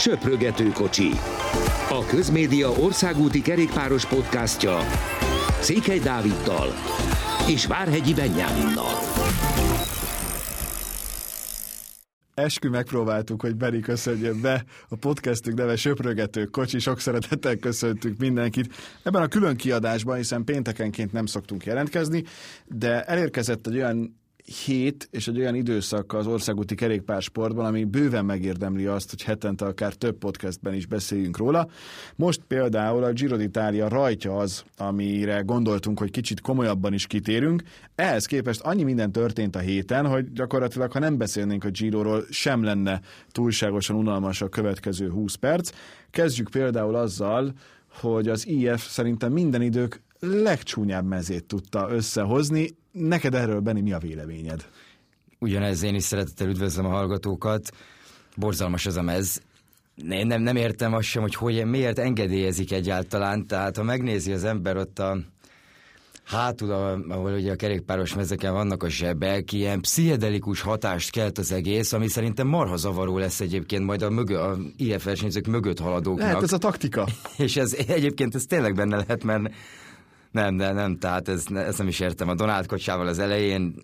Söprögető kocsi. A Közmédia országúti kerékpáros podcastja Székely Dáviddal és Várhegyi Benyáminnal. Eskü megpróbáltuk, hogy Beri köszönjön be. A podcastünk neve Söprögető Kocsi. Sok szeretettel köszöntünk mindenkit. Ebben a külön kiadásban, hiszen péntekenként nem szoktunk jelentkezni, de elérkezett egy olyan hét és egy olyan időszak az országúti kerékpársportban, ami bőven megérdemli azt, hogy hetente akár több podcastben is beszéljünk róla. Most például a Giro d'Italia rajtja az, amire gondoltunk, hogy kicsit komolyabban is kitérünk. Ehhez képest annyi minden történt a héten, hogy gyakorlatilag, ha nem beszélnénk a Giroról, sem lenne túlságosan unalmas a következő 20 perc. Kezdjük például azzal, hogy az IF szerintem minden idők legcsúnyább mezét tudta összehozni. Neked erről, Beni, mi a véleményed? Ugyanez, én is szeretettel üdvözlöm a hallgatókat. Borzalmas ez a mez. Én nem, nem értem azt sem, hogy, hogy miért engedélyezik egyáltalán. Tehát ha megnézi az ember ott a hátul, ahol ugye a kerékpáros mezeken vannak a zsebek, ilyen pszichedelikus hatást kelt az egész, ami szerintem marha zavaró lesz egyébként majd a, mögö, a IF versenyzők mögött haladóknak. Lehet ez a taktika. És ez egyébként ez tényleg benne lehet, mert nem, de nem, tehát ez, ezt nem is értem. A Donald kocsával az elején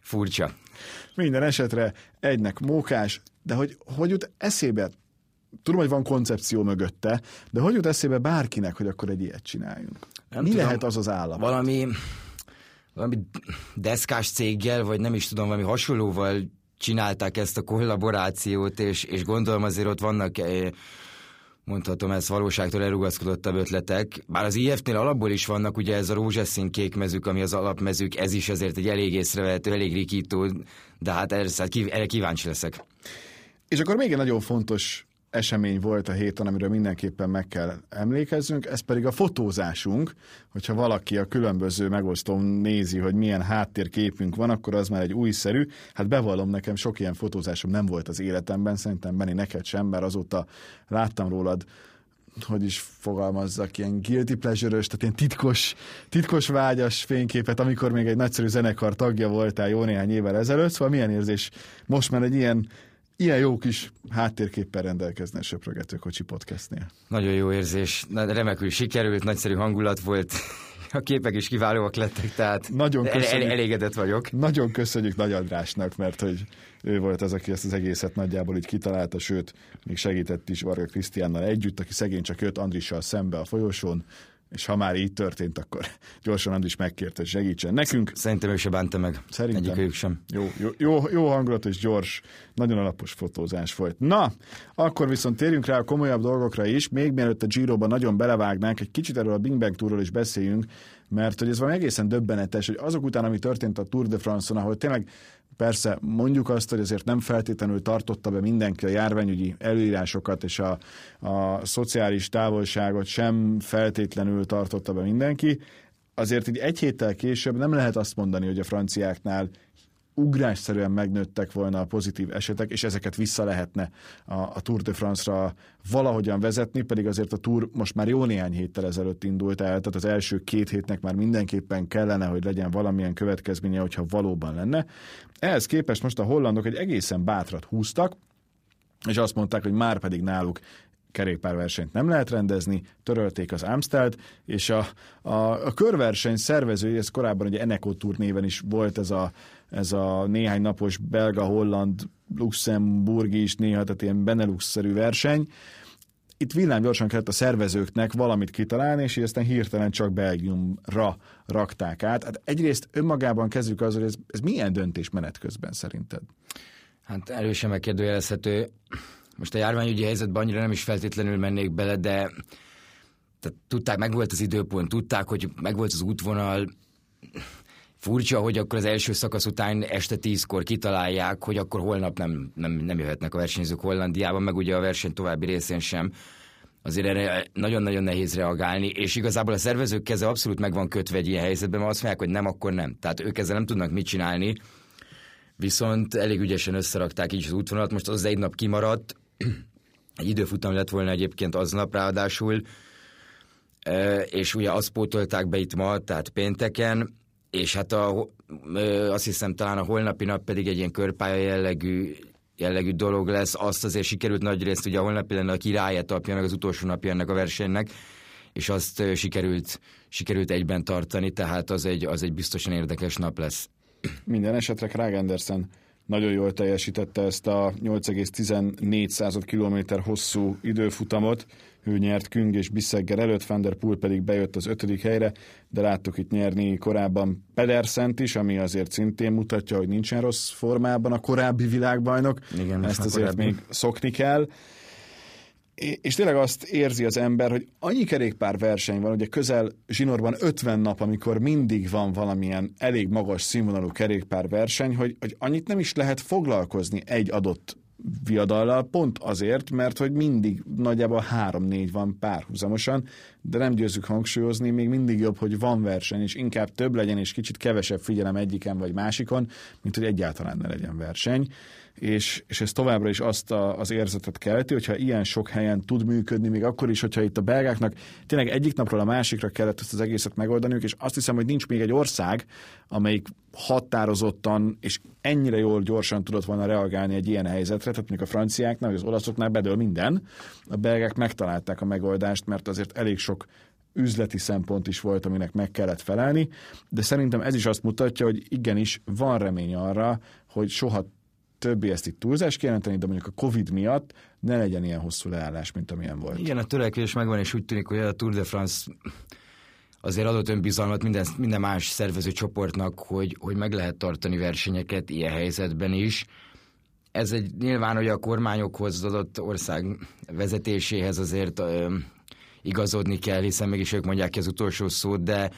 furcsa. Minden esetre egynek mókás, de hogy, hogy jut eszébe, tudom, hogy van koncepció mögötte, de hogy jut eszébe bárkinek, hogy akkor egy ilyet csináljunk? Nem Mi tudom, lehet az az állapot? Valami, valami deszkás céggel, vagy nem is tudom, valami hasonlóval csinálták ezt a kollaborációt, és, és gondolom azért ott vannak eh, mondhatom ezt valóságtól elrugaszkodottabb ötletek. Bár az IF-nél alapból is vannak, ugye ez a rózsaszín kék mezük, ami az alapmezük, ez is azért egy elég észrevehető, elég rikító, de hát erre, erre kíváncsi leszek. És akkor még egy nagyon fontos esemény volt a héten, amiről mindenképpen meg kell emlékezzünk, ez pedig a fotózásunk, hogyha valaki a különböző megosztón nézi, hogy milyen háttérképünk van, akkor az már egy újszerű. Hát bevallom nekem, sok ilyen fotózásom nem volt az életemben, szerintem Beni neked sem, bár azóta láttam rólad hogy is fogalmazzak, ilyen guilty pleasure tehát ilyen titkos, titkos vágyas fényképet, amikor még egy nagyszerű zenekar tagja voltál jó néhány évvel ezelőtt, szóval milyen érzés most már egy ilyen ilyen jó kis háttérképpel rendelkezne a Söprögető Kocsi podcastnél. Nagyon jó érzés, remekül sikerült, nagyszerű hangulat volt, a képek is kiválóak lettek, tehát Nagyon köszönjük, el, elégedett vagyok. Nagyon köszönjük Nagy Andrásnak, mert hogy ő volt az, aki ezt az egészet nagyjából így kitalálta, sőt, még segített is Varga Krisztiánnal együtt, aki szegény csak jött Andrissal szembe a folyosón, és ha már így történt, akkor gyorsan Andris megkérte, hogy segítsen nekünk. Szerintem ő se bánta meg. Szerintem. Egyikőjük sem. Jó, jó, jó, jó hangulat és gyors, nagyon alapos fotózás volt. Na, akkor viszont térjünk rá a komolyabb dolgokra is. Még mielőtt a Giro-ban nagyon belevágnánk, egy kicsit erről a Bing Bang Tourról is beszéljünk, mert hogy ez valami egészen döbbenetes, hogy azok után, ami történt a Tour de France-on, ahol tényleg Persze mondjuk azt, hogy azért nem feltétlenül tartotta be mindenki a járványügyi előírásokat, és a, a szociális távolságot sem feltétlenül tartotta be mindenki. Azért így egy héttel később nem lehet azt mondani, hogy a franciáknál ugrásszerűen megnőttek volna a pozitív esetek, és ezeket vissza lehetne a, a Tour de France-ra valahogyan vezetni, pedig azért a Tour most már jó néhány héttel ezelőtt indult el, tehát az első két hétnek már mindenképpen kellene, hogy legyen valamilyen következménye, hogyha valóban lenne. Ehhez képest most a hollandok egy egészen bátrat húztak, és azt mondták, hogy már pedig náluk kerékpárversenyt nem lehet rendezni, törölték az Amstelt, és a, a, a körverseny szervezői, ez korábban ugye Eneco Tour néven is volt ez a, ez a néhány napos belga-holland, luxemburgi is néha, tehát ilyen Benelux-szerű verseny, itt villámgyorsan kellett a szervezőknek valamit kitalálni, és aztán hirtelen csak Belgiumra rakták át. Hát egyrészt önmagában kezdjük az, hogy ez, ez milyen döntés menet közben szerinted? Hát erősen megkérdőjelezhető. Most a járványügyi helyzetben annyira nem is feltétlenül mennék bele, de tehát tudták, meg volt az időpont, tudták, hogy meg volt az útvonal, furcsa, hogy akkor az első szakasz után este tízkor kitalálják, hogy akkor holnap nem, nem, nem jöhetnek a versenyzők Hollandiában, meg ugye a verseny további részén sem. Azért erre nagyon-nagyon nehéz reagálni, és igazából a szervezők keze abszolút meg van kötve egy ilyen helyzetben, mert azt mondják, hogy nem, akkor nem. Tehát ők ezzel nem tudnak mit csinálni, viszont elég ügyesen összerakták így az útvonalat. Most az egy nap kimaradt, egy időfutam lett volna egyébként aznap ráadásul, és ugye azt pótolták be itt ma, tehát pénteken, és hát a, azt hiszem talán a holnapi nap pedig egy ilyen körpálya jellegű jellegű dolog lesz. Azt azért sikerült nagy részt, ugye a holnapi lenne a király etapja, meg az utolsó napja ennek a versenynek, és azt sikerült, sikerült egyben tartani, tehát az egy, az egy biztosan érdekes nap lesz. Minden esetre Krag Andersen nagyon jól teljesítette ezt a 8,14 km hosszú időfutamot. Ő nyert Küng és Bissegger előtt, Van der Poel pedig bejött az ötödik helyre, de láttuk itt nyerni korábban Pedersent is, ami azért szintén mutatja, hogy nincsen rossz formában a korábbi világbajnok. Igen, Ezt azért korábbi. még szokni kell és tényleg azt érzi az ember, hogy annyi kerékpár verseny van, ugye közel zsinórban 50 nap, amikor mindig van valamilyen elég magas színvonalú kerékpár verseny, hogy, hogy annyit nem is lehet foglalkozni egy adott viadallal, pont azért, mert hogy mindig nagyjából három-négy van párhuzamosan, de nem győzzük hangsúlyozni, még mindig jobb, hogy van verseny, és inkább több legyen, és kicsit kevesebb figyelem egyiken vagy másikon, mint hogy egyáltalán ne legyen verseny és, és ez továbbra is azt a, az érzetet kelti, hogyha ilyen sok helyen tud működni, még akkor is, hogyha itt a belgáknak tényleg egyik napról a másikra kellett ezt az egészet megoldaniuk, és azt hiszem, hogy nincs még egy ország, amelyik határozottan és ennyire jól gyorsan tudott volna reagálni egy ilyen helyzetre, tehát mondjuk a franciáknál, vagy az olaszoknál bedől minden, a belgák megtalálták a megoldást, mert azért elég sok üzleti szempont is volt, aminek meg kellett felelni, de szerintem ez is azt mutatja, hogy igenis van remény arra, hogy soha többi ezt itt túlzás kijelenteni, de mondjuk a Covid miatt ne legyen ilyen hosszú leállás, mint amilyen volt. Igen, a törekvés megvan, és úgy tűnik, hogy a Tour de France azért adott önbizalmat minden, minden más szervező csoportnak, hogy, hogy meg lehet tartani versenyeket ilyen helyzetben is. Ez egy nyilván, hogy a kormányokhoz adott ország vezetéséhez azért ö, igazodni kell, hiszen mégis ők mondják ki az utolsó szót, de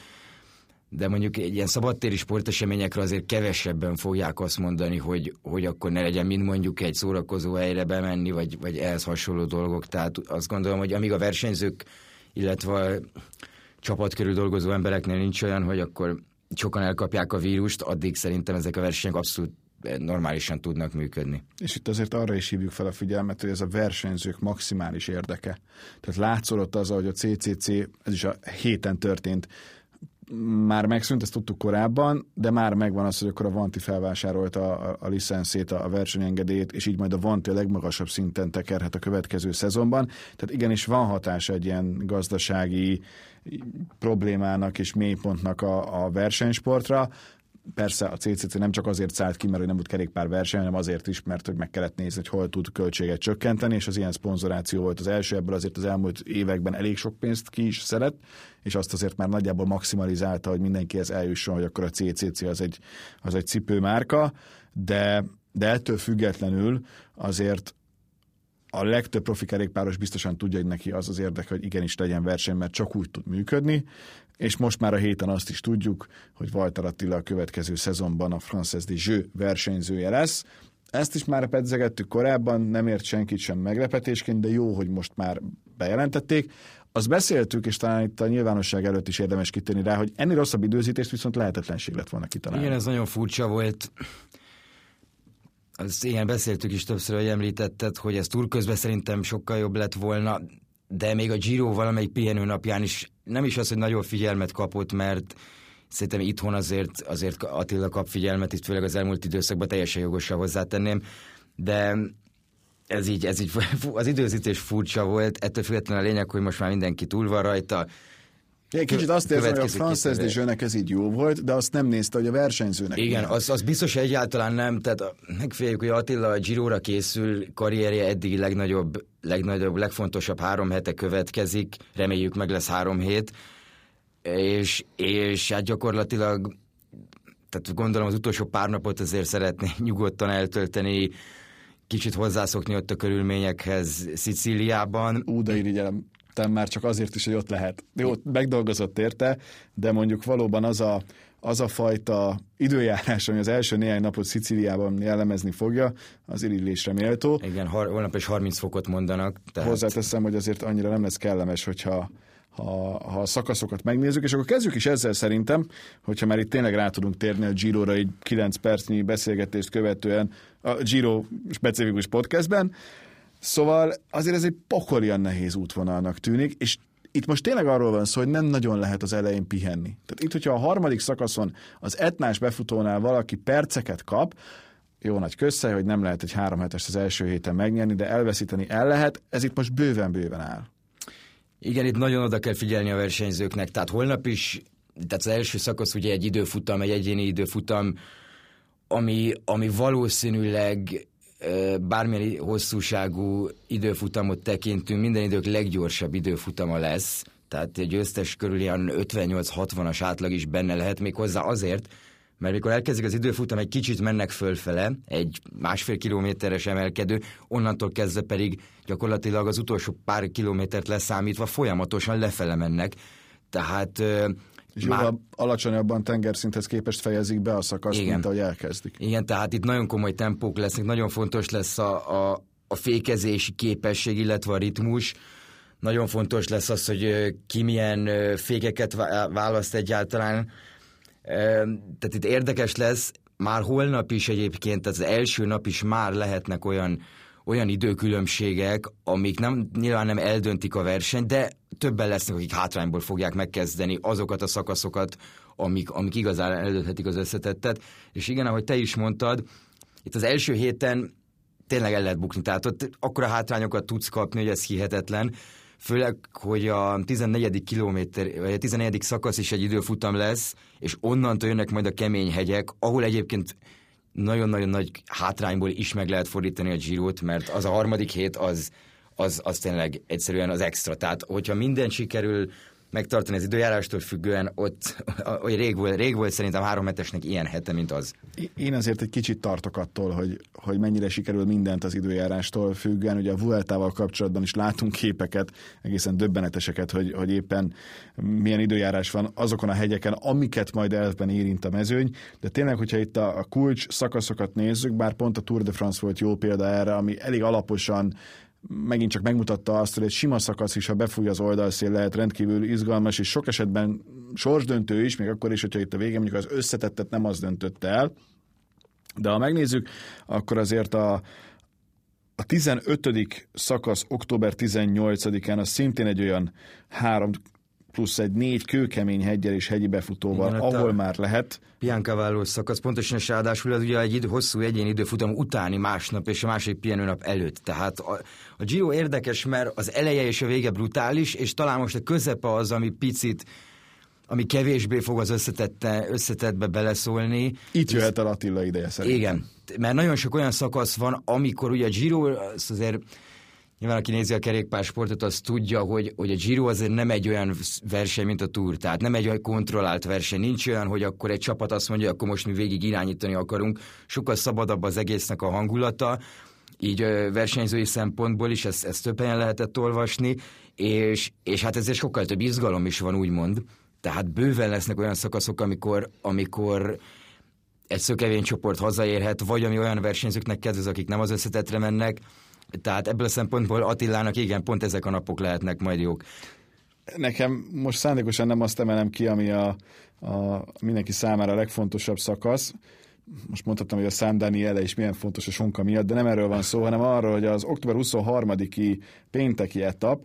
de mondjuk egy ilyen szabadtéri sporteseményekre azért kevesebben fogják azt mondani, hogy, hogy akkor ne legyen mind mondjuk egy szórakozó helyre bemenni, vagy, vagy ehhez hasonló dolgok. Tehát azt gondolom, hogy amíg a versenyzők, illetve csapat körül dolgozó embereknél nincs olyan, hogy akkor sokan elkapják a vírust, addig szerintem ezek a versenyek abszolút normálisan tudnak működni. És itt azért arra is hívjuk fel a figyelmet, hogy ez a versenyzők maximális érdeke. Tehát látszolott az, hogy a CCC, ez is a héten történt, már megszűnt, ezt tudtuk korábban, de már megvan az, hogy akkor a Vanti felvásárolta a, a licenszét, a versenyengedélyét, és így majd a Vanti a legmagasabb szinten tekerhet a következő szezonban. Tehát igenis van hatás egy ilyen gazdasági problémának és mélypontnak a, a versenysportra persze a CCC nem csak azért szállt ki, mert nem volt kerékpár verseny, hanem azért is, mert hogy meg kellett nézni, hogy hol tud költséget csökkenteni, és az ilyen szponzoráció volt az első, ebből azért az elmúlt években elég sok pénzt ki is szeret, és azt azért már nagyjából maximalizálta, hogy mindenkihez eljusson, hogy akkor a CCC az egy, az egy cipőmárka, de, de ettől függetlenül azért a legtöbb profi kerékpáros biztosan tudja, hogy neki az az érdeke, hogy igenis legyen verseny, mert csak úgy tud működni, és most már a héten azt is tudjuk, hogy Walter Attila a következő szezonban a Frances de Jeux versenyzője lesz. Ezt is már pedzegettük korábban, nem ért senkit sem meglepetésként, de jó, hogy most már bejelentették. Azt beszéltük, és talán itt a nyilvánosság előtt is érdemes kitérni rá, hogy ennél rosszabb időzítést viszont lehetetlenség lett volna kitalálni. Igen, ez nagyon furcsa volt. Az igen, beszéltük is többször, hogy említetted, hogy ez túl közben szerintem sokkal jobb lett volna, de még a Giro valamelyik pihenő napján is nem is az, hogy nagyobb figyelmet kapott, mert szerintem itthon azért, azért Attila kap figyelmet, itt főleg az elmúlt időszakban teljesen jogosan hozzátenném, de ez így, ez így, az időzítés furcsa volt, ettől függetlenül a lényeg, hogy most már mindenki túl van rajta, egy kicsit azt érzem, hogy a Frances de Jeunek ez így jó volt, de azt nem nézte, hogy a versenyzőnek. Igen, az, az biztos egyáltalán nem. Tehát megféljük, hogy Attila a Giróra készül, karrierje eddig legnagyobb, legnagyobb, legfontosabb három hete következik, reméljük meg lesz három hét, és, és hát gyakorlatilag tehát gondolom az utolsó pár napot azért szeretné nyugodtan eltölteni, kicsit hozzászokni ott a körülményekhez Szicíliában. Ú, de irigyelem már csak azért is, hogy ott lehet. Jó, megdolgozott érte, de mondjuk valóban az a, az a fajta időjárás, ami az első néhány napot Szicíliában jellemezni fogja, az irigylésre méltó. Igen, holnap is 30 fokot mondanak. Tehát... Hozzáteszem, hogy azért annyira nem lesz kellemes, hogyha ha, ha a szakaszokat megnézzük, és akkor kezdjük is ezzel szerintem, hogyha már itt tényleg rá tudunk térni a Giro-ra egy 9 percnyi beszélgetést követően a Giro specifikus podcastben, Szóval azért ez egy pokolian nehéz útvonalnak tűnik, és itt most tényleg arról van szó, hogy nem nagyon lehet az elején pihenni. Tehát itt, hogyha a harmadik szakaszon az etnás befutónál valaki perceket kap, jó nagy közszej, hogy nem lehet egy három hetest az első héten megnyerni, de elveszíteni el lehet, ez itt most bőven-bőven áll. Igen, itt nagyon oda kell figyelni a versenyzőknek, tehát holnap is, tehát az első szakasz ugye egy időfutam, egy egyéni időfutam, ami, ami valószínűleg bármilyen hosszúságú időfutamot tekintünk, minden idők leggyorsabb időfutama lesz, tehát egy győztes körül ilyen 58-60-as átlag is benne lehet még hozzá azért, mert mikor elkezdik az időfutam, egy kicsit mennek fölfele, egy másfél kilométeres emelkedő, onnantól kezdve pedig gyakorlatilag az utolsó pár kilométert leszámítva folyamatosan lefele mennek. Tehát és már... jóval alacsonyabban tengerszinthez képest fejezik be a szakaszt, Igen. mint ahogy elkezdik. Igen, tehát itt nagyon komoly tempók lesznek, nagyon fontos lesz a, a, a fékezési képesség, illetve a ritmus. Nagyon fontos lesz az, hogy ki milyen fékeket választ egyáltalán. Tehát itt érdekes lesz, már holnap is egyébként, az első nap is már lehetnek olyan olyan időkülönbségek, amik nem, nyilván nem eldöntik a versenyt, de többen lesznek, akik hátrányból fogják megkezdeni azokat a szakaszokat, amik, amik igazán eldönthetik az összetettet. És igen, ahogy te is mondtad, itt az első héten tényleg el lehet bukni, tehát ott akkora hátrányokat tudsz kapni, hogy ez hihetetlen. Főleg, hogy a 14. kilométer, vagy a 14. szakasz is egy időfutam lesz, és onnantól jönnek majd a kemény hegyek, ahol egyébként nagyon-nagyon nagy hátrányból is meg lehet fordítani a Girot, mert az a harmadik hét az, az, az tényleg egyszerűen az extra. Tehát, hogyha minden sikerül megtartani az időjárástól függően, ott hogy rég, volt, rég volt szerintem három hetesnek ilyen hete, mint az. Én azért egy kicsit tartok attól, hogy, hogy mennyire sikerül mindent az időjárástól függően. Ugye a Vueltával kapcsolatban is látunk képeket, egészen döbbeneteseket, hogy, hogy éppen milyen időjárás van azokon a hegyeken, amiket majd elvben érint a mezőny. De tényleg, hogyha itt a, a kulcs szakaszokat nézzük, bár pont a Tour de France volt jó példa erre, ami elég alaposan megint csak megmutatta azt, hogy egy sima szakasz is, ha befúj az oldalszél, lehet rendkívül izgalmas, és sok esetben sorsdöntő is, még akkor is, hogyha itt a vége mondjuk az összetettet nem az döntötte el. De ha megnézzük, akkor azért a, a 15. szakasz október 18-án az szintén egy olyan három plusz egy négy kőkemény hegyel és hegyi befutóval, Igen, ahol már lehet. Piancavallo szakasz, pontosan és ráadásul ez ugye egy idő, hosszú egyéni időfutam utáni másnap és a másik pihenőnap előtt. Tehát a, a Giro érdekes, mert az eleje és a vége brutális, és talán most a közepe az, ami picit ami kevésbé fog az összetette, összetettbe beleszólni. Itt jöhet el Attila ideje szerintem. Igen, mert nagyon sok olyan szakasz van, amikor ugye a Giro, az azért Nyilván, aki nézi a kerékpársportot, az tudja, hogy, hogy a Giro azért nem egy olyan verseny, mint a Tour, tehát nem egy olyan kontrollált verseny. Nincs olyan, hogy akkor egy csapat azt mondja, akkor most mi végig irányítani akarunk. Sokkal szabadabb az egésznek a hangulata, így versenyzői szempontból is ezt, ezt több helyen lehetett olvasni, és, és hát ezért sokkal több izgalom is van, úgymond. Tehát bőven lesznek olyan szakaszok, amikor, amikor egy szökevény csoport hazaérhet, vagy ami olyan versenyzőknek kedvez, akik nem az összetetre mennek, tehát ebből a szempontból Attilának igen, pont ezek a napok lehetnek majd jók. Nekem most szándékosan nem azt emelem ki, ami a, a mindenki számára a legfontosabb szakasz. Most mondhatom, hogy a San Daniele is milyen fontos a sonka miatt, de nem erről van szó, hanem arról, hogy az október 23-i pénteki etap,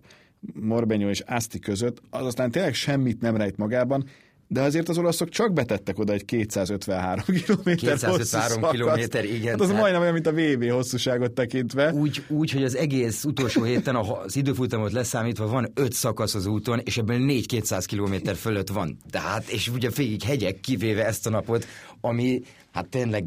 Morbenyó és Asti között, az aztán tényleg semmit nem rejt magában, de azért az olaszok csak betettek oda egy 253 km 253 kilométer, igen. Hát az tehát... majdnem olyan, mint a VB hosszúságot tekintve. Úgy, úgy, hogy az egész utolsó héten az időfutamot leszámítva van 5 szakasz az úton, és ebből 4 200 km fölött van. Tehát, és ugye végig hegyek kivéve ezt a napot, ami hát tényleg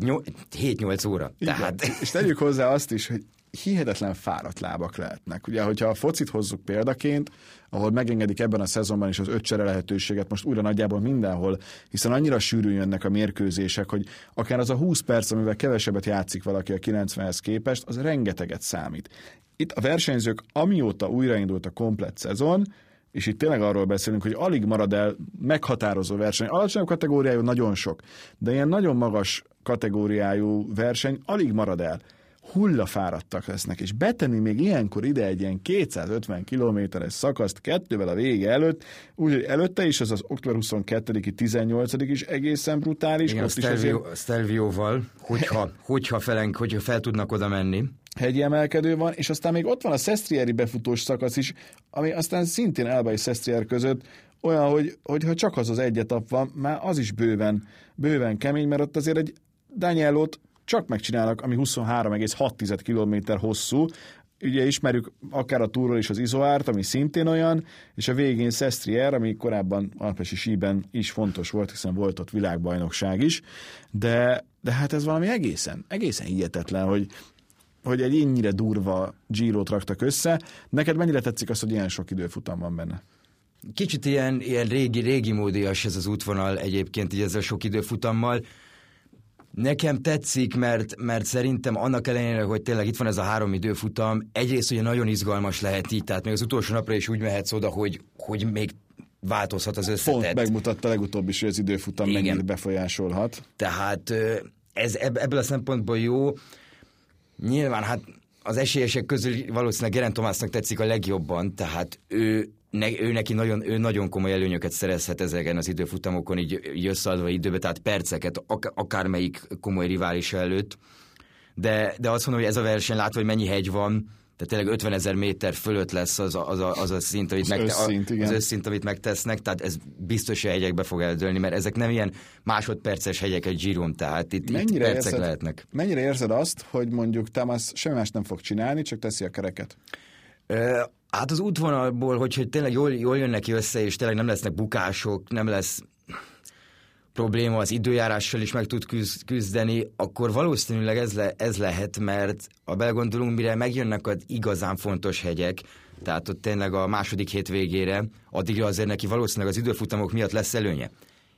7-8 óra. Igen. Tehát... És tegyük hozzá azt is, hogy hihetetlen fáradt lábak lehetnek. Ugye, hogyha a focit hozzuk példaként, ahol megengedik ebben a szezonban is az öt csere lehetőséget, most újra nagyjából mindenhol, hiszen annyira sűrűn jönnek a mérkőzések, hogy akár az a 20 perc, amivel kevesebbet játszik valaki a 90-hez képest, az rengeteget számít. Itt a versenyzők, amióta újraindult a komplet szezon, és itt tényleg arról beszélünk, hogy alig marad el meghatározó verseny. Alacsonyabb kategóriájú nagyon sok, de ilyen nagyon magas kategóriájú verseny alig marad el hullafáradtak lesznek, és betenni még ilyenkor ide egy ilyen 250 kilométeres szakaszt kettővel a vége előtt, úgyhogy előtte is az az október 22-i 18 is egészen brutális. Igen, Stelvio, azért... Stelvioval, hogyha, hogyha, felenk, hogyha fel tudnak oda menni hegyi emelkedő van, és aztán még ott van a Szestrieri befutós szakasz is, ami aztán szintén Elba és Szestrier között olyan, hogy, hogy ha csak az az egy etap van, már az is bőven, bőven kemény, mert ott azért egy Danielot csak megcsinálnak, ami 23,6 km hosszú, ugye ismerjük akár a túról is az Izoárt, ami szintén olyan, és a végén Sestrier, ami korábban Alpesi síben is fontos volt, hiszen volt ott világbajnokság is, de, de hát ez valami egészen, egészen hihetetlen, hogy, hogy egy ennyire durva Giro-t raktak össze. Neked mennyire tetszik az, hogy ilyen sok időfutam van benne? Kicsit ilyen, ilyen régi, régi módias ez az útvonal egyébként, így ezzel sok időfutammal. Nekem tetszik, mert, mert szerintem annak ellenére, hogy tényleg itt van ez a három időfutam, egyrészt ugye nagyon izgalmas lehet így, tehát még az utolsó napra is úgy mehetsz oda, hogy, hogy még változhat az összetett. Pont megmutatta legutóbb is, hogy az időfutam Igen. mennyit befolyásolhat. Tehát ez ebből a szempontból jó. Nyilván hát az esélyesek közül valószínűleg Geren Tomásznak tetszik a legjobban, tehát ő, ne, ő neki nagyon, ő nagyon komoly előnyöket szerezhet ezeken az időfutamokon, így, így összeadva időbe, tehát perceket, ak- akármelyik komoly rivális előtt. De, de azt mondom, hogy ez a verseny, látva, hogy mennyi hegy van, tehát tényleg 50 ezer méter fölött lesz az a, az a, az a szint, amit, az, megte- összszint, az összszint, amit megtesznek, tehát ez biztos, hogy hegyekbe fog eldőlni, mert ezek nem ilyen másodperces hegyek egy zsíron, tehát itt, mennyire itt percek érzed, lehetnek. Mennyire érzed azt, hogy mondjuk Tamás semmi más nem fog csinálni, csak teszi a kereket? Hát az útvonalból, hogy tényleg jól, jól jön neki össze, és tényleg nem lesznek bukások, nem lesz probléma az időjárással is meg tud küzdeni, akkor valószínűleg ez, le, ez lehet, mert a belegondolunk, mire megjönnek az igazán fontos hegyek, tehát ott tényleg a második hét végére, addigra azért neki valószínűleg az időfutamok miatt lesz előnye.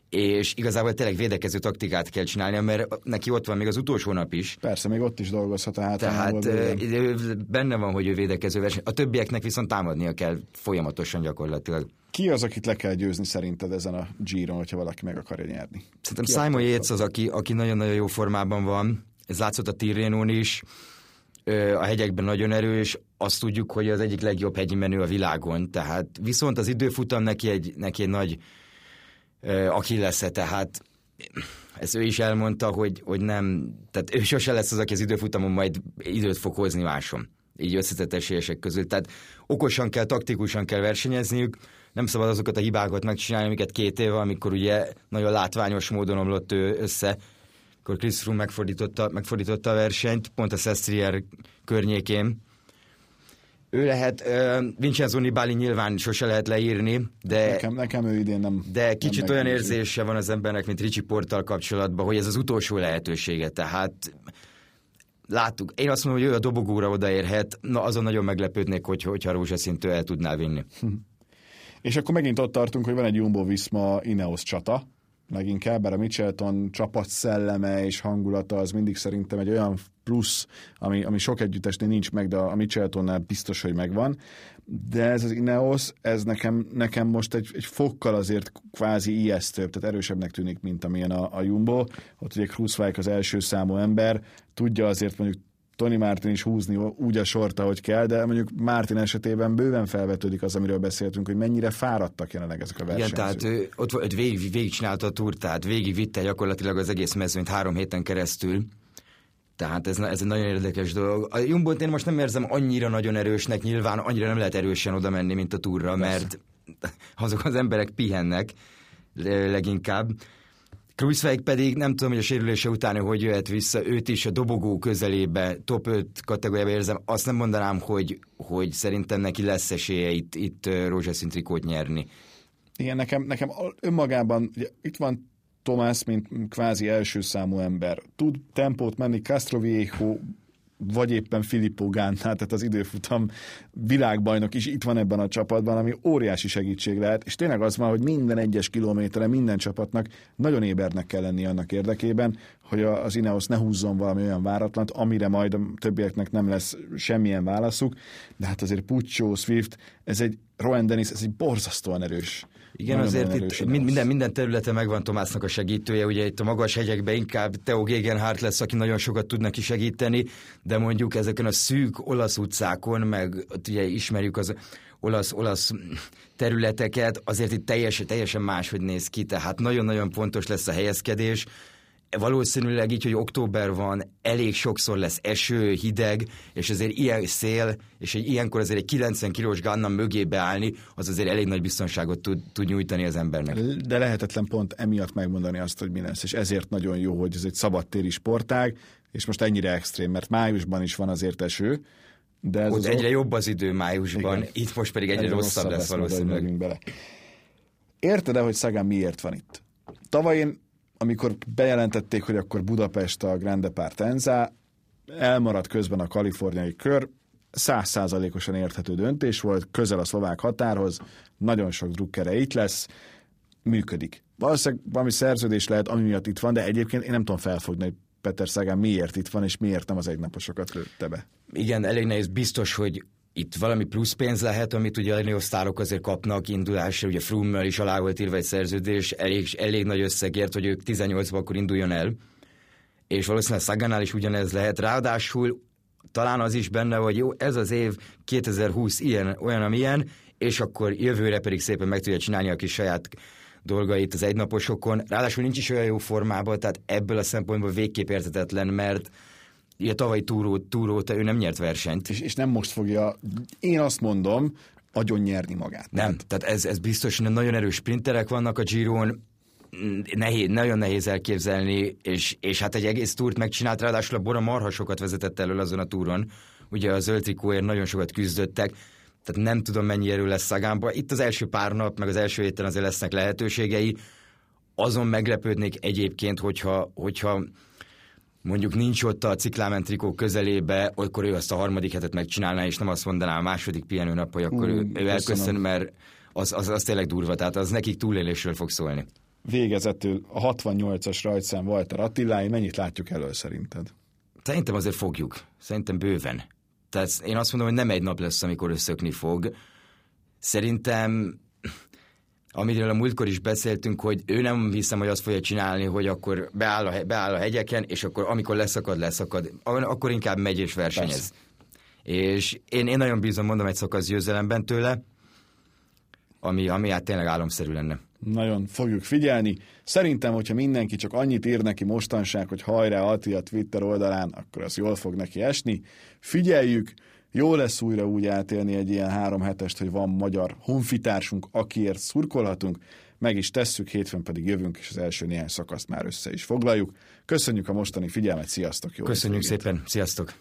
És igazából tényleg védekező taktikát kell csinálnia, mert neki ott van még az utolsó nap is. Persze, még ott is dolgozhat a hátrányból. Tehát benne van, hogy ő védekező verseny. A többieknek viszont támadnia kell folyamatosan gyakorlatilag. Ki az, akit le kell győzni szerinted ezen a Giron, hogyha valaki meg akarja nyerni? Szerintem Ki Simon Yates az, aki, aki nagyon-nagyon jó formában van. Ez látszott a Tirrénón is. A hegyekben nagyon erős, azt tudjuk, hogy az egyik legjobb hegyi menő a világon, tehát viszont az időfutam neki egy, neki egy nagy lesz -e, tehát ez ő is elmondta, hogy, hogy nem, tehát ő sose lesz az, aki az időfutamon majd időt fog hozni másom, így összetett esélyesek közül. Tehát okosan kell, taktikusan kell versenyezniük, nem szabad azokat a hibákat megcsinálni, amiket két éve, amikor ugye nagyon látványos módon omlott ő össze, akkor Chris Froome megfordította, megfordította a versenyt, pont a Sestrier környékén. Ő lehet, uh, Vincenzo Nibali nyilván sose lehet leírni, de... Nekem, nekem ő idén nem... De kicsit nem olyan érzése van az embernek, mint Ricsi Portal kapcsolatban, hogy ez az utolsó lehetősége, tehát láttuk. Én azt mondom, hogy ő a dobogóra odaérhet, na azon nagyon meglepődnék, hogy, hogyha rózsaszintől el tudná vinni. És akkor megint ott tartunk, hogy van egy Jumbo-Visma Ineos csata, leginkább, bár a Mitchelton csapat szelleme és hangulata az mindig szerintem egy olyan plusz, ami, ami sok együttesnél nincs meg, de a Mitcheltonnál biztos, hogy megvan. De ez az Ineos, ez nekem, nekem most egy, egy fokkal azért kvázi ijesztőbb, tehát erősebbnek tűnik, mint amilyen a, a Jumbo. Ott ugye Kruszvájk az első számú ember, tudja azért mondjuk Tony Martin is húzni úgy a sort, ahogy kell, de mondjuk Martin esetében bőven felvetődik az, amiről beszéltünk, hogy mennyire fáradtak jelenleg ezek a versenyzők. Igen, tehát ő, ott volt, végig, végig csinálta a túrt, tehát végig vitte gyakorlatilag az egész mezőnyt három héten keresztül. Tehát ez, ez egy nagyon érdekes dolog. A jumbo én most nem érzem annyira nagyon erősnek, nyilván annyira nem lehet erősen oda menni, mint a túra, mert azok az emberek pihennek leginkább. Kruiswijk pedig nem tudom, hogy a sérülése után hogy jöhet vissza, őt is a dobogó közelébe, top 5 kategóriába érzem. Azt nem mondanám, hogy, hogy szerintem neki lesz esélye itt, itt rózsaszín trikót nyerni. Igen, nekem, nekem önmagában, ugye, itt van Tomás, mint kvázi első számú ember. Tud tempót menni, Castroviejo vagy éppen Filippo Gánál, tehát az időfutam világbajnok is itt van ebben a csapatban, ami óriási segítség lehet, és tényleg az van, hogy minden egyes kilométerre minden csapatnak nagyon ébernek kell lenni annak érdekében, hogy az Ineos ne húzzon valami olyan váratlant, amire majd a többieknek nem lesz semmilyen válaszuk, de hát azért Puccio, Swift, ez egy Rowan Dennis, ez egy borzasztóan erős igen, nagyon azért itt minden, minden területen megvan Tomásznak a segítője, ugye itt a magas hegyekben inkább Theo Gegenhardt lesz, aki nagyon sokat tud neki segíteni, de mondjuk ezeken a szűk olasz utcákon, meg ugye ismerjük az olasz, olasz területeket, azért itt teljesen, teljesen máshogy néz ki, tehát nagyon-nagyon fontos lesz a helyezkedés, valószínűleg így, hogy október van, elég sokszor lesz eső, hideg, és azért ilyen szél, és egy ilyenkor azért egy 90 kilós Ganna mögé beállni, az azért elég nagy biztonságot tud, tud nyújtani az embernek. De lehetetlen pont emiatt megmondani azt, hogy mi lesz, és ezért nagyon jó, hogy ez egy szabadtéri sportág, és most ennyire extrém, mert májusban is van azért eső, de ez Ott az egyre ok- jobb az idő májusban, Igen. itt most pedig egyre, rosszabb, lesz majd, ahogy valószínűleg. bele. Érted-e, hogy Szagán miért van itt? Tavaly én, amikor bejelentették, hogy akkor Budapest a Grande Partenza, elmaradt közben a kaliforniai kör, százszázalékosan érthető döntés volt, közel a szlovák határhoz, nagyon sok drukkere itt lesz, működik. Valószínűleg valami szerződés lehet, ami miatt itt van, de egyébként én nem tudom felfogni, hogy Peter Szagán miért itt van, és miért nem az egynaposokat lőtte be. Igen, elég nehéz, biztos, hogy itt valami plusz pénz lehet, amit ugye a legnagyobb sztárok azért kapnak indulásra, ugye Frummel is alá volt írva egy szerződés, elég, elég nagy összegért, hogy ők 18-ban akkor induljon el, és valószínűleg Szagánál is ugyanez lehet, ráadásul talán az is benne, hogy jó, ez az év 2020 ilyen, olyan, amilyen, és akkor jövőre pedig szépen meg tudja csinálni a kis saját dolgait az egynaposokon. Ráadásul nincs is olyan jó formában, tehát ebből a szempontból végképp értetetlen, mert ugye tavaly túró, túró ő nem nyert versenyt. És, és nem most fogja, én azt mondom, agyon nyerni magát. Nem, tehát ez, ez biztos, hogy nagyon erős sprinterek vannak a Giron, nehéz, nagyon nehéz elképzelni, és, és hát egy egész túrt megcsinált, ráadásul a Bora marha sokat vezetett elől azon a túron. Ugye a zöld trikóért nagyon sokat küzdöttek, tehát nem tudom mennyi erő lesz Szagánban. Itt az első pár nap, meg az első héten azért lesznek lehetőségei. Azon meglepődnék egyébként, hogyha, hogyha mondjuk nincs ott a ciklámen trikó közelébe, akkor ő azt a harmadik hetet megcsinálná, és nem azt mondaná a második pihenőnap, hogy akkor Hú, ő, elköszön, mert az, az, az tényleg durva, tehát az nekik túlélésről fog szólni. Végezetül a 68-as rajtszám Walter Attilái, mennyit látjuk elől szerinted? Szerintem azért fogjuk. Szerintem bőven. Tehát én azt mondom, hogy nem egy nap lesz, amikor összökni fog. Szerintem, amiről a múltkor is beszéltünk, hogy ő nem hiszem, hogy azt fogja csinálni, hogy akkor beáll a, beáll a hegyeken, és akkor amikor leszakad, leszakad. Akkor inkább megy és versenyez. És én, én nagyon bízom, mondom, egy szakasz győzelemben tőle, ami, ami hát tényleg álomszerű lenne. Nagyon fogjuk figyelni. Szerintem, hogyha mindenki csak annyit ír neki mostanság, hogy hajrá Ati a Twitter oldalán, akkor az jól fog neki esni. Figyeljük, jó lesz újra úgy átélni egy ilyen három hetest, hogy van magyar honfitársunk, akiért szurkolhatunk, meg is tesszük, hétfőn pedig jövünk, és az első néhány szakaszt már össze is foglaljuk. Köszönjük a mostani figyelmet, sziasztok! Jó Köszönjük szépen, sziasztok!